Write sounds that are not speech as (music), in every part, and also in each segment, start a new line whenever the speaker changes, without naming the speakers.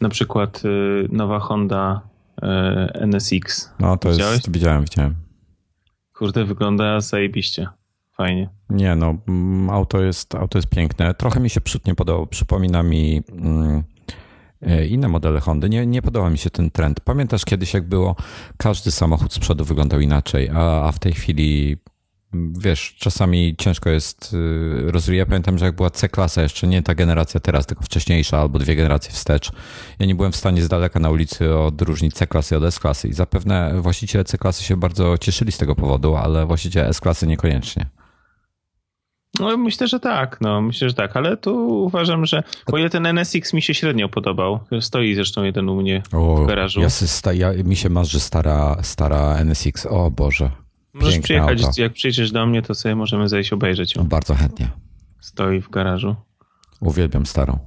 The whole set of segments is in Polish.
Na przykład y, nowa Honda y, NSX.
No to Widziałeś? jest, widziałem, widziałem.
Kurde, wygląda zajebiście. Fajnie.
Nie no, mm, auto jest, auto jest piękne. Trochę mi się przód nie podobał. Przypomina mi mm, e, inne modele Hondy. Nie, nie podoba mi się ten trend. Pamiętasz kiedyś jak było, każdy samochód z przodu wyglądał inaczej, a, a w tej chwili wiesz, czasami ciężko jest y, rozwijać. Ja pamiętam, że jak była C-klasa, jeszcze nie ta generacja teraz, tylko wcześniejsza albo dwie generacje wstecz, ja nie byłem w stanie z daleka na ulicy odróżnić C-klasy od S-klasy i zapewne właściciele C-klasy się bardzo cieszyli z tego powodu, ale właściciele S-klasy niekoniecznie.
No, myślę, że tak, no myślę, że tak, ale tu uważam, że bo ile ten NSX mi się średnio podobał. Stoi zresztą jeden u mnie o, w garażu.
Ja, ja mi się marzy stara, stara NSX, o Boże.
Możesz przyjechać, auto. jak przyjdziesz do mnie, to sobie możemy zejść obejrzeć ją.
Bardzo chętnie.
Stoi w garażu.
Uwielbiam starą.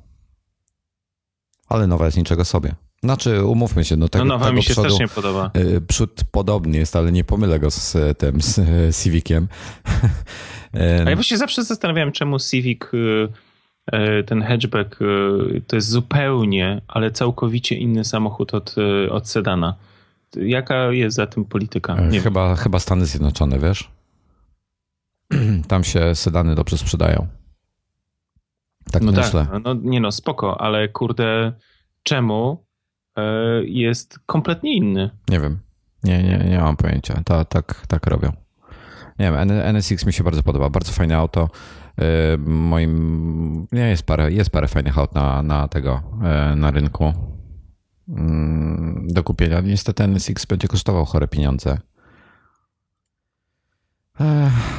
Ale nowa jest niczego sobie. Znaczy, umówmy się, no
tego, no nowa mi się przodu, strasznie podoba.
Y, przód podobny jest, ale nie pomylę go z tym, z Civiciem. (laughs)
A ja właśnie zawsze zastanawiałem, czemu Civic, y, y, ten hatchback, to jest zupełnie, ale całkowicie inny samochód od, od sedana. Jaka jest za tym polityka?
Nie chyba, wiem. chyba Stany Zjednoczone, wiesz? (clears throat) Tam się sedany dobrze sprzedają. Tak
no
myślę.
Tak, no nie no, spoko, ale kurde, czemu e, jest kompletnie inny?
Nie wiem. Nie, nie, nie mam pojęcia. Ta, tak, tak robią. Nie wiem, NSX mi się bardzo podoba. Bardzo fajne auto. E, moim. Nie, jest parę, jest parę fajnych aut na, na tego, e, na rynku. Do kupienia. Niestety NSX będzie kosztował chore pieniądze.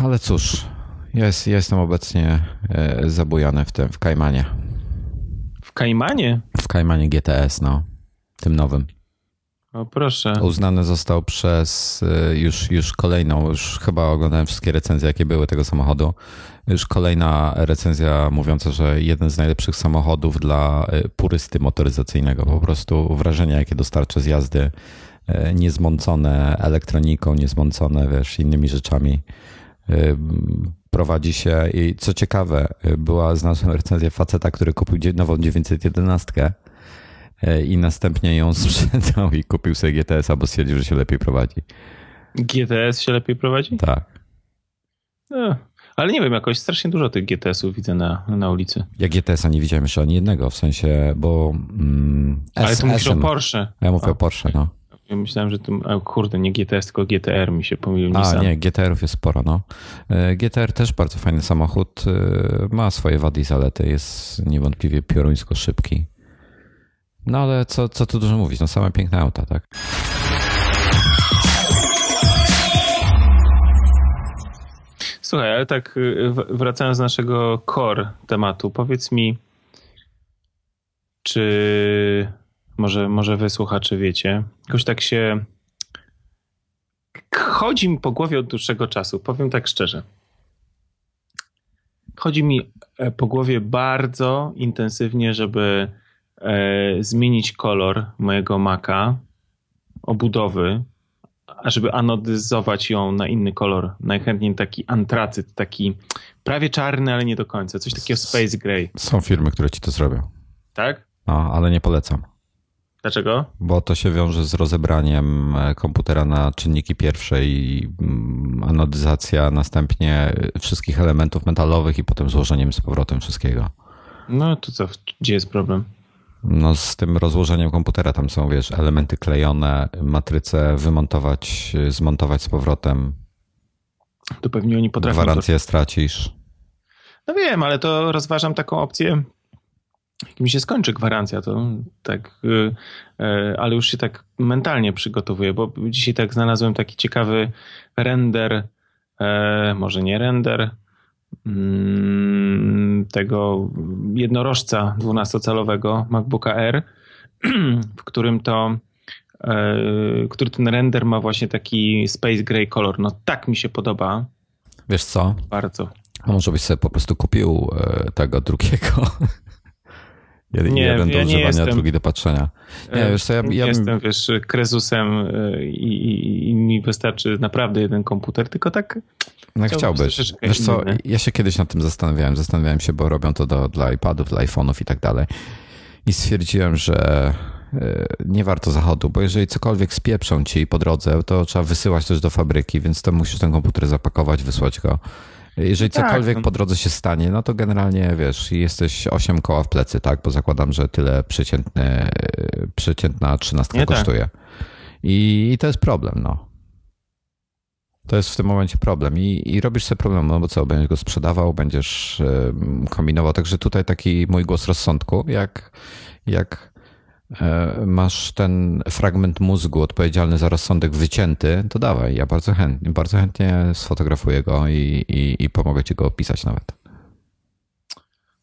Ale cóż, jest, jestem obecnie e, zabujany w tym, w Kajmanie.
W Kajmanie?
W Kajmanie GTS, no. Tym nowym.
O proszę.
Uznany został przez e, już, już kolejną, już chyba oglądałem wszystkie recenzje, jakie były tego samochodu. Już kolejna recenzja mówiąca, że jeden z najlepszych samochodów dla e, purysty motoryzacyjnego. Po prostu wrażenia, jakie dostarcza z jazdy, e, niezmącone elektroniką, niezmącone wiesz, innymi rzeczami. Prowadzi się i co ciekawe, była znana recenzja faceta, który kupił nową 911 E, i następnie ją (laughs) sprzedał i kupił sobie GTS, albo stwierdził, że się lepiej prowadzi.
GTS się lepiej prowadzi?
Tak.
No, ale nie wiem, jakoś strasznie dużo tych GTS-ów widzę na, na ulicy.
Ja GTS-a nie widziałem jeszcze ani jednego, w sensie, bo... Mm,
ale tu mówisz o Porsche.
Ja mówię o Porsche, no.
Ja myślałem, że tu, kurde, nie GTS, tylko GTR mi się pomylił.
A, Nissan. nie, GTR-ów jest sporo, no. E, GTR też bardzo fajny samochód, e, ma swoje wady i zalety, jest niewątpliwie pioruńsko szybki. No ale co, co tu dużo mówić, no same piękne auta, tak?
Słuchaj, ale tak y, wracając do naszego core tematu, powiedz mi, czy może, może wy słuchacze wiecie, jakoś tak się chodzi mi po głowie od dłuższego czasu, powiem tak szczerze. Chodzi mi e, po głowie bardzo intensywnie, żeby zmienić kolor mojego Maca, obudowy, żeby anodyzować ją na inny kolor. Najchętniej taki antracyt, taki prawie czarny, ale nie do końca. Coś takiego Space Gray.
Są firmy, które ci to zrobią.
Tak?
No, ale nie polecam.
Dlaczego?
Bo to się wiąże z rozebraniem e, komputera na czynniki pierwsze i mm, anodyzacja, następnie wszystkich elementów metalowych i potem złożeniem z powrotem wszystkiego.
No to co, gdzie jest problem?
No z tym rozłożeniem komputera tam są, wiesz, elementy klejone, matrycę wymontować, zmontować z powrotem.
To pewnie oni potrafią.
Gwarancję to... stracisz.
No wiem, ale to rozważam taką opcję. Jak mi się skończy gwarancja, to tak, yy, yy, ale już się tak mentalnie przygotowuję, bo dzisiaj tak znalazłem taki ciekawy render, yy, może nie render, Mm, tego jednorożca 12-calowego MacBooka R, (clears throat) w którym to e, który ten render ma właśnie taki space gray color. No tak mi się podoba.
Wiesz co?
Bardzo.
A może byś sobie po prostu kupił e, tego drugiego? (laughs) Jeden,
nie,
jeden do
ja
używania,
jestem,
drugi do patrzenia. Nie, wiesz co, ja,
ja jestem, wiesz, krezusem i, i, i, mi wystarczy naprawdę jeden komputer, tylko tak
no chciałbyś. Wiesz co, ja się kiedyś nad tym zastanawiałem. Zastanawiałem się, bo robią to do, dla iPadów, dla iPhone'ów i tak dalej. i stwierdziłem, że nie warto zachodu, bo jeżeli cokolwiek spieprzą ci po drodze, to trzeba wysyłać też do fabryki, więc to musisz ten komputer zapakować, wysłać go. Jeżeli tak, cokolwiek no. po drodze się stanie, no to generalnie wiesz, jesteś 8 koła w plecy, tak? Bo zakładam, że tyle przeciętny, przeciętna trzynastka kosztuje. Tak. I, I to jest problem, no. To jest w tym momencie problem I, i robisz sobie problem, no bo co, będziesz go sprzedawał, będziesz kombinował. Także tutaj taki mój głos rozsądku, jak, jak masz ten fragment mózgu odpowiedzialny za rozsądek wycięty, to dawaj, ja bardzo chętnie, bardzo chętnie sfotografuję go i, i, i pomogę ci go opisać nawet.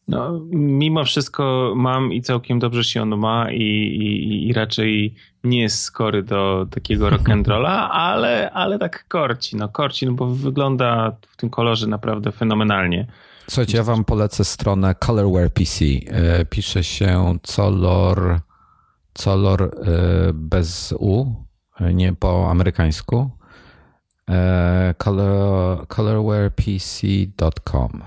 No, mimo wszystko mam i całkiem dobrze się on ma i, i, i raczej nie jest skory do takiego rock'n'rolla, (laughs) ale, ale tak korci, no korci, no bo wygląda w tym kolorze naprawdę fenomenalnie.
Słuchajcie, ja wam polecę stronę Colorware PC. E, pisze się color, color e, bez U, e, nie po amerykańsku. Color, colorwarepc.com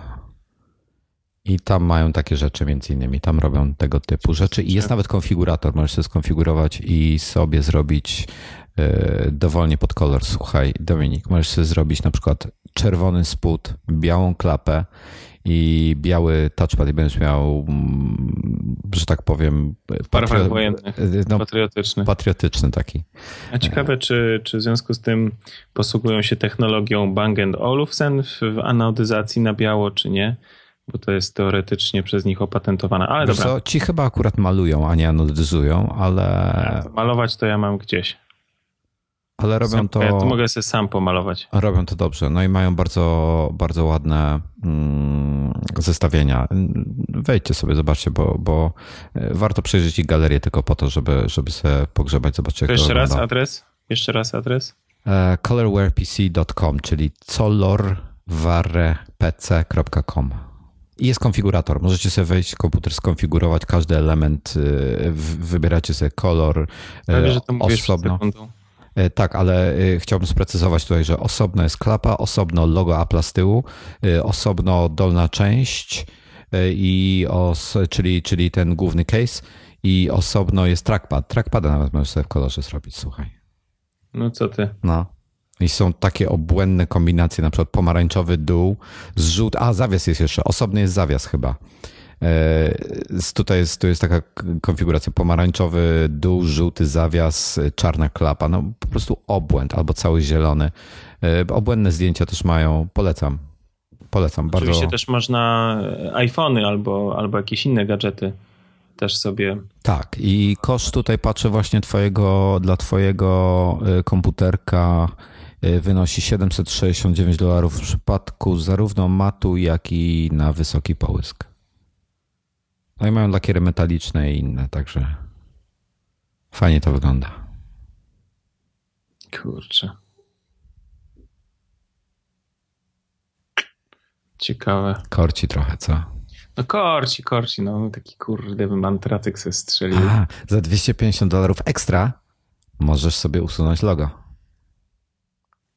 i tam mają takie rzeczy między innymi, tam robią tego typu rzeczy i jest nawet konfigurator, możesz sobie skonfigurować i sobie zrobić yy, dowolnie pod kolor. Słuchaj, Dominik, możesz sobie zrobić na przykład czerwony spód, białą klapę i biały touchpad i będziesz miał, mm, że tak powiem,
patrio- wojennych, y, no, patriotyczny.
Patriotyczny taki.
A ciekawe, czy, czy w związku z tym posługują się technologią Bang Olufsen w anodyzacji na biało, czy nie? bo to jest teoretycznie przez nich opatentowane. Ale Wiesz dobra. Co,
ci chyba akurat malują, a nie anodyzują, ale...
Ja, malować to ja mam gdzieś.
Ale robią sam, to...
Ja to mogę sobie sam pomalować.
Robią to dobrze. No i mają bardzo, bardzo ładne mm, zestawienia. Wejdźcie sobie, zobaczcie, bo, bo e, warto przejrzeć ich galerię tylko po to, żeby, żeby sobie pogrzebać, zobaczyć jak
Jeszcze raz adres? Jeszcze raz adres?
E, colorwarepc.com, czyli colorwarepc.com. I jest konfigurator. Możecie sobie wejść w komputer, skonfigurować każdy element, y, wybieracie sobie kolor
Prawie, że to osobno.
E, tak, ale y, chciałbym sprecyzować tutaj, że osobno jest klapa, osobno logo Apple z tyłu, y, osobno dolna część, i os, czyli, czyli ten główny case i osobno jest trackpad. Trackpada nawet możesz sobie w kolorze zrobić, słuchaj.
No co ty?
No. I są takie obłędne kombinacje, na przykład pomarańczowy dół, zrzut, a zawias jest jeszcze, osobny jest zawias chyba. E, tutaj jest, tu jest taka konfiguracja pomarańczowy dół, żółty zawias, czarna klapa, no po prostu obłęd albo cały zielony. E, obłędne zdjęcia też mają, polecam. Polecam
Oczywiście bardzo. też można iPhony albo, albo jakieś inne gadżety też sobie.
Tak, i koszt tutaj patrzę właśnie twojego, dla twojego e, komputerka wynosi 769 dolarów w przypadku zarówno matu, jak i na wysoki połysk. No i mają lakiery metaliczne i inne, także fajnie to wygląda.
Kurczę. Ciekawe.
Korci trochę, co?
No korci, korci, no taki kurde mantratyk se strzelił.
A, za 250 dolarów ekstra możesz sobie usunąć logo.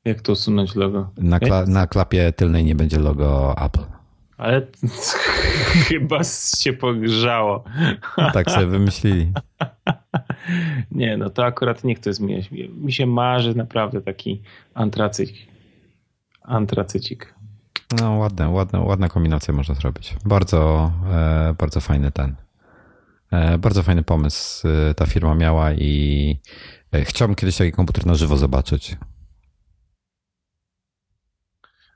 Jak to usunąć logo?
Na, kla na klapie tylnej nie będzie logo Apple.
Ale (laughs) chyba się pogrzało.
tak sobie wymyślili. (laughs)
nie, no to akurat nie chcę zmieniać. Mi się marzy naprawdę taki antracyk. Antracycik.
No ładne, ładne, ładna kombinacja można zrobić. Bardzo, e, bardzo fajny ten. E, bardzo fajny pomysł e, ta firma miała i chciałbym kiedyś taki komputer na żywo zobaczyć.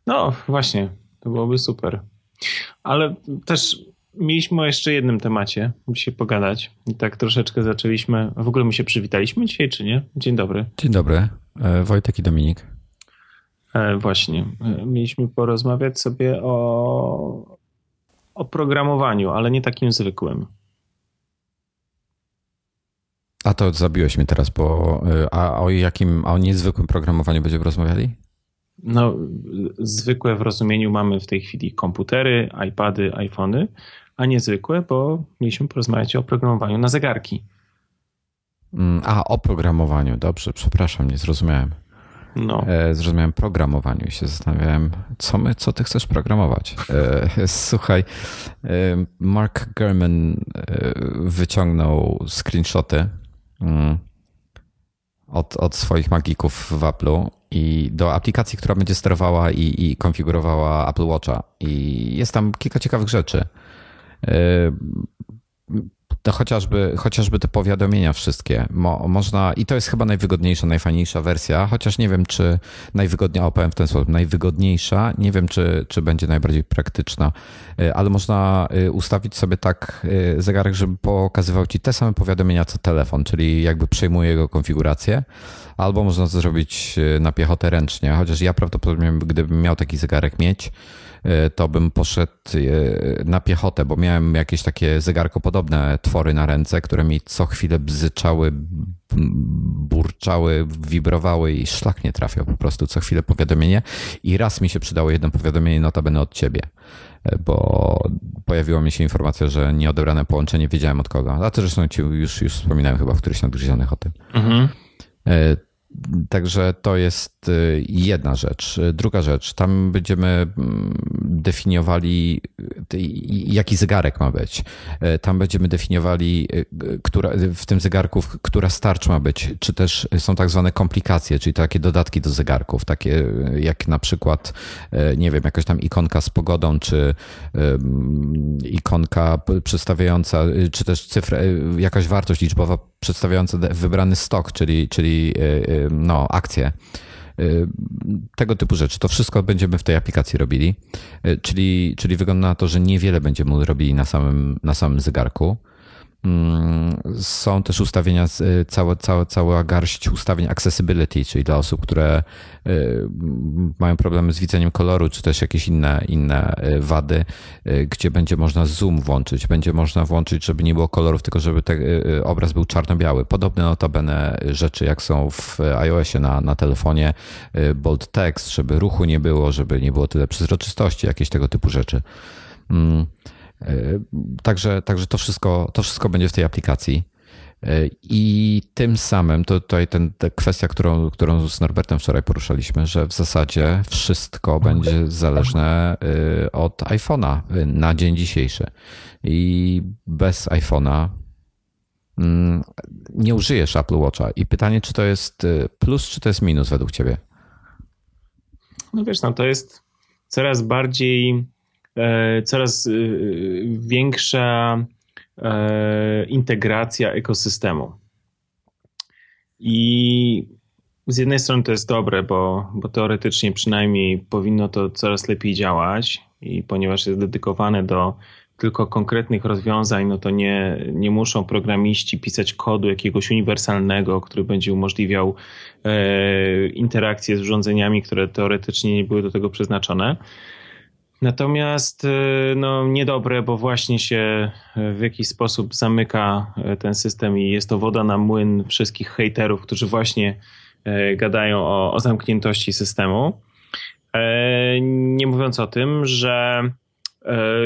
No, właśnie, to byłoby super. Ale też mieliśmy o jeszcze jednym temacie dzisiaj pogadać. I tak troszeczkę zaczęliśmy. W ogóle my się przywitaliśmy dzisiaj, czy nie? Dzień dobry.
Dzień dobry. E, Wojtek i Dominik.
E, właśnie. E, mieliśmy porozmawiać sobie o, o programowaniu, ale nie takim zwykłym.
A to zabiłeś mnie teraz, bo a o jakim, a o niezwykłym programowaniu będziemy rozmawiali?
No, zwykłe w rozumieniu mamy w tej chwili komputery, iPady, iPhony, a niezwykłe, bo mieliśmy porozmawiać o programowaniu na zegarki.
Mm, a, o programowaniu, dobrze, przepraszam, nie zrozumiałem. no. E, zrozumiałem programowaniu i się zastanawiałem, co, my, co ty chcesz programować. E, (laughs) słuchaj, e, Mark Gurman wyciągnął screenshoty mm, od, od swoich magików w Apple'u i do aplikacji, która będzie sterowała i, i konfigurowała Apple Watcha. I jest tam kilka ciekawych rzeczy to chociażby, chociażby te powiadomienia wszystkie. Mo, można, I to jest chyba najwygodniejsza, najfajniejsza wersja, chociaż nie wiem, czy najwygodniejsza, opowiem w ten sposób, najwygodniejsza, nie wiem, czy, czy będzie najbardziej praktyczna, y, ale można y, ustawić sobie tak y, zegarek, żeby pokazywał ci te same powiadomienia co telefon, czyli jakby przejmuje jego konfigurację, albo można to zrobić na piechotę ręcznie, chociaż ja prawdopodobnie, gdybym miał taki zegarek mieć, to bym poszedł e, na piechotę, bo miałem jakieś takie zegarkopodobne twory na ręce, które mi co chwilę bzyczały, burczały, wibrowały i szlak nie trafiał po prostu co chwilę powiadomienie i raz mi się przydało jedno powiadomienie notabene od ciebie e, bo pojawiła mi się informacja, że nieodebrane połączenie, wiedziałem od kogo. A to zresztą ci już, już wspominałem chyba w któryś nadgryzionych o tym. Mhm. Także to jest y, jedna rzecz. Druga rzecz, tam będziemy mm, definiowali, y, jaki zegarek ma być. Y, tam będziemy definiowali, która, w tym zegarku, która starcz ma być, czy też są tak zwane komplikacje, czyli takie dodatki do zegarków, takie jak na przykład, nie wiem, jakaś tam ikonka z pogodą, czy ikonka przedstawiająca, czy też cyfra, jakaś wartość liczbowa przedstawiająca wybrany stok, czyli, czyli no, akcje. Y, tego typu rzeczy. To wszystko będziemy w tej aplikacji robili. Y, czyli, czyli wygląda na to, że niewiele będziemy robili na samym, na samym zegarku. Mm, są też ustawienia, y, cała, cała, cała garść ustawień accessibility, czyli dla osób, które y, mają problemy z widzeniem koloru, czy też jakieś inne, inne y, wady, gdzie będzie można zoom włączyć. Będzie można włączyć, żeby nie było kolorów, tylko żeby obraz był czarno-biały. Podobne notabene rzeczy, jak są w iOSie na, na telefonie, bold text, żeby ruchu nie było, żeby nie było tyle przezroczystości, jakieś tego typu rzeczy. Mm. E, także, także to, wszystko, to wszystko będzie w tej aplikacji. E, I tym samym, to tutaj ten, ta kwestia, którą, którą z Norbertem wczoraj poruszaliśmy, że w zasadzie wszystko będzie zależne e, od iPhone'a na dzień dzisiejszy. I bez iPhone'a mm, nie użyjesz Apple Watcha. I pytanie, czy to jest plus, czy to jest minus według Ciebie?
No wiesz, no to jest coraz bardziej coraz e, większa e, integracja ekosystemu. I z jednej strony to jest dobre, bo, bo teoretycznie przynajmniej powinno to coraz lepiej działać, i ponieważ jest dedykowane do tylko konkretnych rozwiązań, no to nie, nie muszą programiści pisać kodu jakiegoś uniwersalnego, który będzie umożliwiał e, z urządzeniami, które teoretycznie nie były do tego przeznaczone. Natomiast y, no, niedobre, bo właśnie się y, w jakiś sposób zamyka y, ten system i jest to woda na młyn wszystkich hejterów, którzy właśnie gadają o, o zamkniętości systemu. E, nie mówiąc o tym, że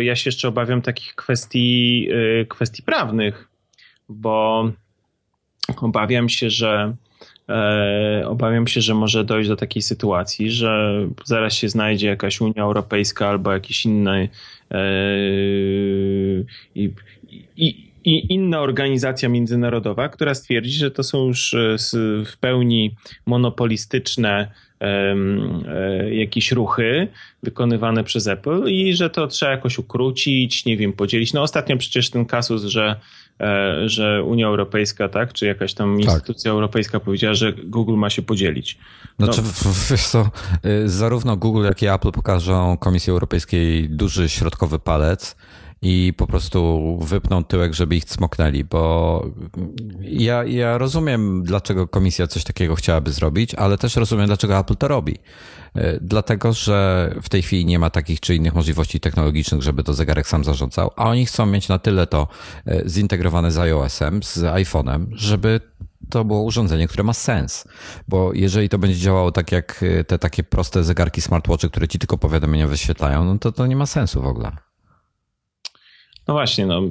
ja się jeszcze obawiam takich kwestii, kwestii prawnych, bo obawiam się, że E, obawiam się, że może dojść do takiej sytuacji, że zaraz się znajdzie jakaś Unia Europejska albo jakiś inny e, i, i, i inna organizacja międzynarodowa, która stwierdzi, że to są już e, w pełni monopolistyczne jakieś ruchy wykonywane przez Apple i że to trzeba jakoś ukrócić, nie wiem, podzielić. No ostatnio przecież ten kasus, że E, że Unia Europejska, tak, czy jakaś tam tak. instytucja tak. europejska powiedziała, że Google ma się podzielić.
No. Znaczy, wiesz co, y, zarówno Google, jak i Apple pokażą Komisji Europejskiej duży środkowy palec i po prostu wypną tyłek, żeby ich cmoknęli, bo ja, ja rozumiem, dlaczego komisja coś takiego chciałaby zrobić, ale też rozumiem, dlaczego Apple to robi. E, dlatego, że w tej chwili nie ma takich czy innych możliwości technologicznych, żeby to zegarek sam zarządzał, a oni chcą mieć na tyle to e, zintegrowane z iOS-em, z iPhone'em, żeby to było urządzenie, które ma sens. Bo jeżeli to będzie działało tak jak e, te takie proste zegarki smartwatchy, które ci tylko powiadomienia wyświetlają, no to to nie ma sensu w ogóle.
No właśnie, no,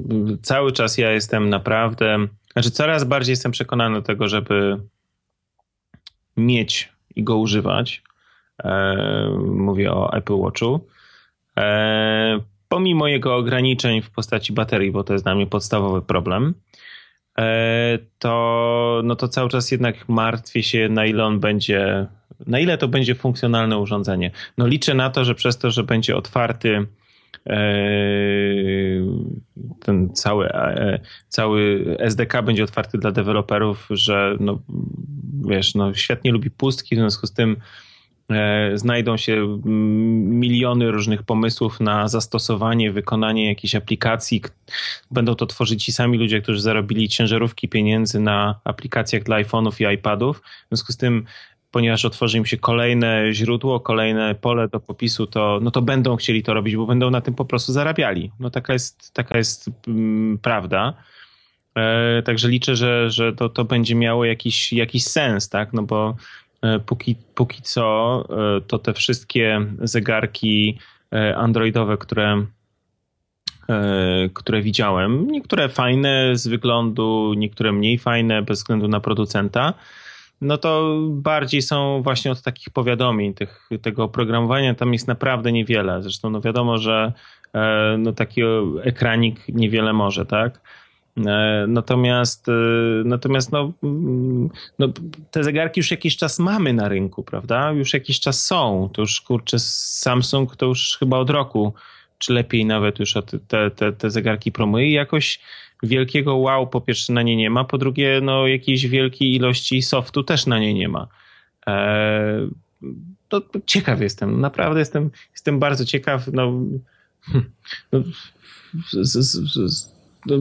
cały czas ja jestem naprawdę, znaczy coraz bardziej jestem przekonany do tego, żeby mieć i go używać. Mówię o Apple Watchu. Pomimo jego ograniczeń w postaci baterii, bo to jest dla mnie podstawowy problem, to, no to cały czas jednak martwię się, na ile on będzie, na ile to będzie funkcjonalne urządzenie. No liczę na to, że przez to, że będzie otwarty ten cały, e, cały SDK będzie otwarty dla deweloperów, że no, wiesz, no, świetnie lubi pustki, w związku z tym e, znajdą się miliony różnych pomysłów na zastosowanie, wykonanie jakiejś aplikacji. Będą to tworzyć ci sami ludzie, którzy zarobili ciężarówki pieniędzy na aplikacjach dla iPhone'ów i iPadów. W związku z tym ponieważ otworzy im się kolejne źródło, kolejne pole do popisu, to, no to będą chcieli to robić, bo będą na tym po prostu zarabiali. No taka jest, taka jest mm, prawda. E, także liczę, że, że to, to będzie miało jakiś, jakiś sens, tak? No bo e, póki, póki co e, to te wszystkie zegarki e, androidowe, które, e, które widziałem, niektóre fajne z wyglądu, niektóre mniej fajne bez względu na producenta, no to bardziej są właśnie od takich powiadomień, tych, tego oprogramowania tam jest naprawdę niewiele. Zresztą no wiadomo, że e, no taki ekranik niewiele może, tak? E, natomiast, e, natomiast no, mm, no, te zegarki już jakiś czas mamy na rynku, prawda? Już jakiś czas są. To już kurczę, Samsung to już chyba od roku, czy lepiej nawet już te, te, te zegarki promuje i jakoś wielkiego wow po pierwsze na nie nie ma, po drugie no jakiejś wielkiej ilości softu też na nie nie ma. Eee, to ciekaw jestem, naprawdę jestem, jestem bardzo ciekaw. No, no, z, z, z, no,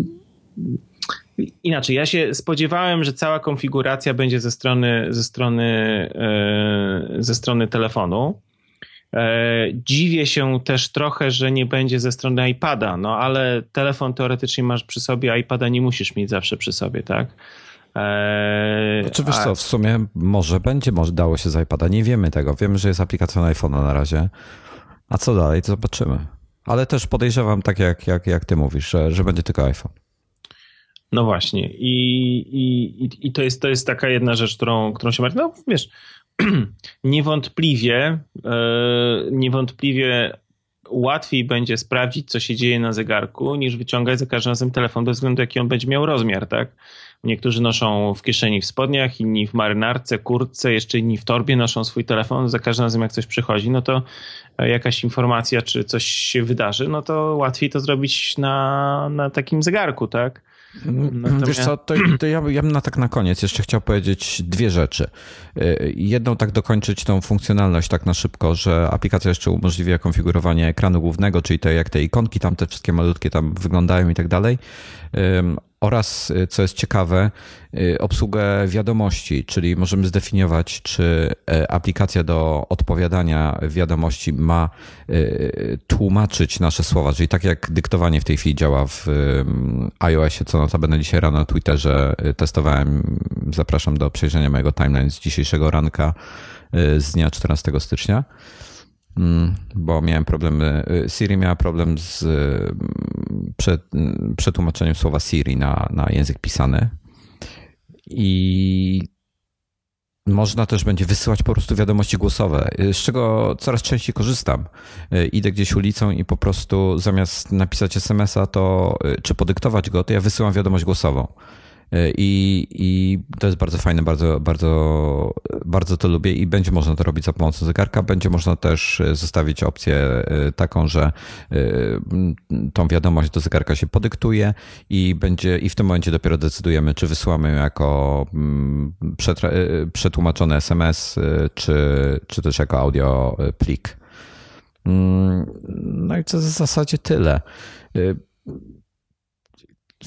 inaczej, ja się spodziewałem, że cała konfiguracja będzie ze strony, ze strony, e, ze strony telefonu. E, dziwię się też trochę, że nie będzie ze strony iPada, no ale telefon teoretycznie masz przy sobie, iPada nie musisz mieć zawsze przy sobie, tak?
Eee, znaczy wiesz a... co, w sumie może będzie, może dało się z iPada, nie wiemy tego. Wiemy, że jest aplikacja na iPhone'a na razie. A co dalej, to zobaczymy. Ale też podejrzewam, tak jak, jak, jak ty mówisz, że, że będzie tylko iPhone.
No właśnie. I, i, i to, jest, to jest taka jedna rzecz, którą, którą się martwię. No wiesz, (clears throat) niewątpliwie, e, niewątpliwie łatwiej będzie sprawdzić, co się dzieje na zegarku, niż wyciągać za każdym razem telefon, bez względu jaki on będzie miał rozmiar, tak? Niektórzy noszą w kieszeni w spodniach, inni w marynarce, kurtce, jeszcze inni w torbie noszą swój telefon. Za każdym razem jak coś przychodzi, no to jakaś informacja, czy coś się wydarzy, no to łatwiej to zrobić na, na takim zegarku, tak?
Natomiast... Wiesz co, to, to ja, ja bym na tak na koniec jeszcze chciał powiedzieć dwie rzeczy. Y, jedną tak dokończyć tą funkcjonalność tak na szybko, że aplikacja jeszcze umożliwia konfigurowanie ekranu głównego, czyli to jak te ikonki tam te wszystkie malutkie tam wyglądają i tak dalej oraz, y, co jest ciekawe, y, obsługę wiadomości, czyli możemy zdefiniować, czy e, aplikacja do odpowiadania wiadomości ma y, tłumaczyć nasze słowa, czyli tak jak dyktowanie w tej chwili działa w iOSie, co notabene dzisiaj rano na Twitterze testowałem. Zapraszam do przejrzenia mojego timeline z dzisiejszego ranka z dnia 14 stycznia. Mm, bo miałem problemy. Y, Siri miała problem z y, przetłumaczeniem słowa Siri na, na język pisany. I można też będzie wysyłać po prostu wiadomości głosowe, y, z czego coraz częściej korzystam. Idę gdzieś ulicą i po prostu zamiast napisać SMS-a to, czy podyktować go, to ja wysyłam wiadomość głosową. I, I to jest bardzo fajne, bardzo, bardzo, bardzo to lubię i będzie można to robić za pomocą zegarka. Będzie można też zostawić opcję e, taką, że e, tą wiadomość do zegarka się podyktuje i będzie i w tym momencie dopiero decydujemy, czy wysyłamy jako e, przetłumaczony SMS, czy, czy też jako audio plik. Mm, no i to w zasadzie tyle.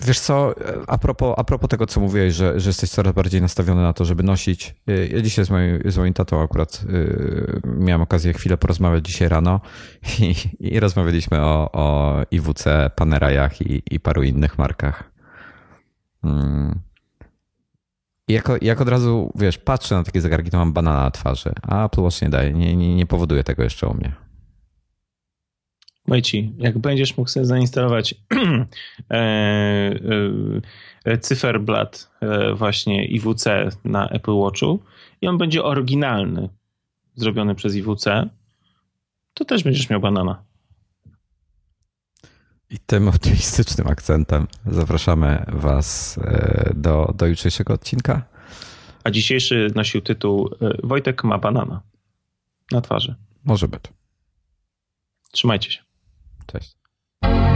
Wiesz co, a propos, a propos tego, co mówiłeś, że, że jesteś coraz bardziej nastawiony na to, żeby nosić. Y, ja dzisiaj z moim, z moim tatą akurat y, miałem okazję chwilę porozmawiać dzisiaj rano (laughs) i, i rozmawialiśmy o, o IWC, Panerajach i, i paru innych markach. Hmm. I jak, jak od razu, wiesz, patrzę na takie zegarki, to mam banana na twarzy, a Apple Watch nie daje, nie, nie, nie powoduje tego jeszcze u mnie.
Mojci, jak będziesz mógł sobie zainstalować (clears throat) e, e, cyferblat e, właśnie IWC na Apple Watchu i on będzie oryginalny, zrobiony przez IWC, to też będziesz miał banana.
I tym (laughs) optymistycznym akcentem zapraszamy Was e, do, do jutrzejszego odcinka.
A dzisiejszy nosił tytuł e, Wojtek ma banana na twarzy.
Może być.
Trzymajcie się.
tardes.